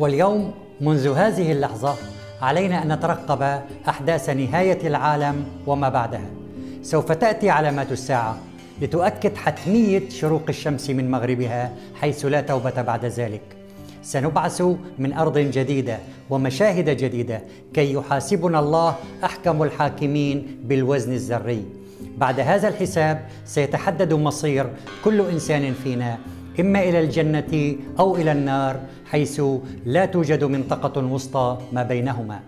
واليوم منذ هذه اللحظة علينا أن نترقب أحداث نهاية العالم وما بعدها. سوف تأتي علامات الساعة لتؤكد حتمية شروق الشمس من مغربها حيث لا توبة بعد ذلك. سنبعث من أرض جديدة ومشاهد جديدة كي يحاسبنا الله أحكم الحاكمين بالوزن الذري. بعد هذا الحساب سيتحدد مصير كل إنسان فينا إما إلى الجنة أو إلى النار حيث لا توجد منطقة وسطى ما بينهما.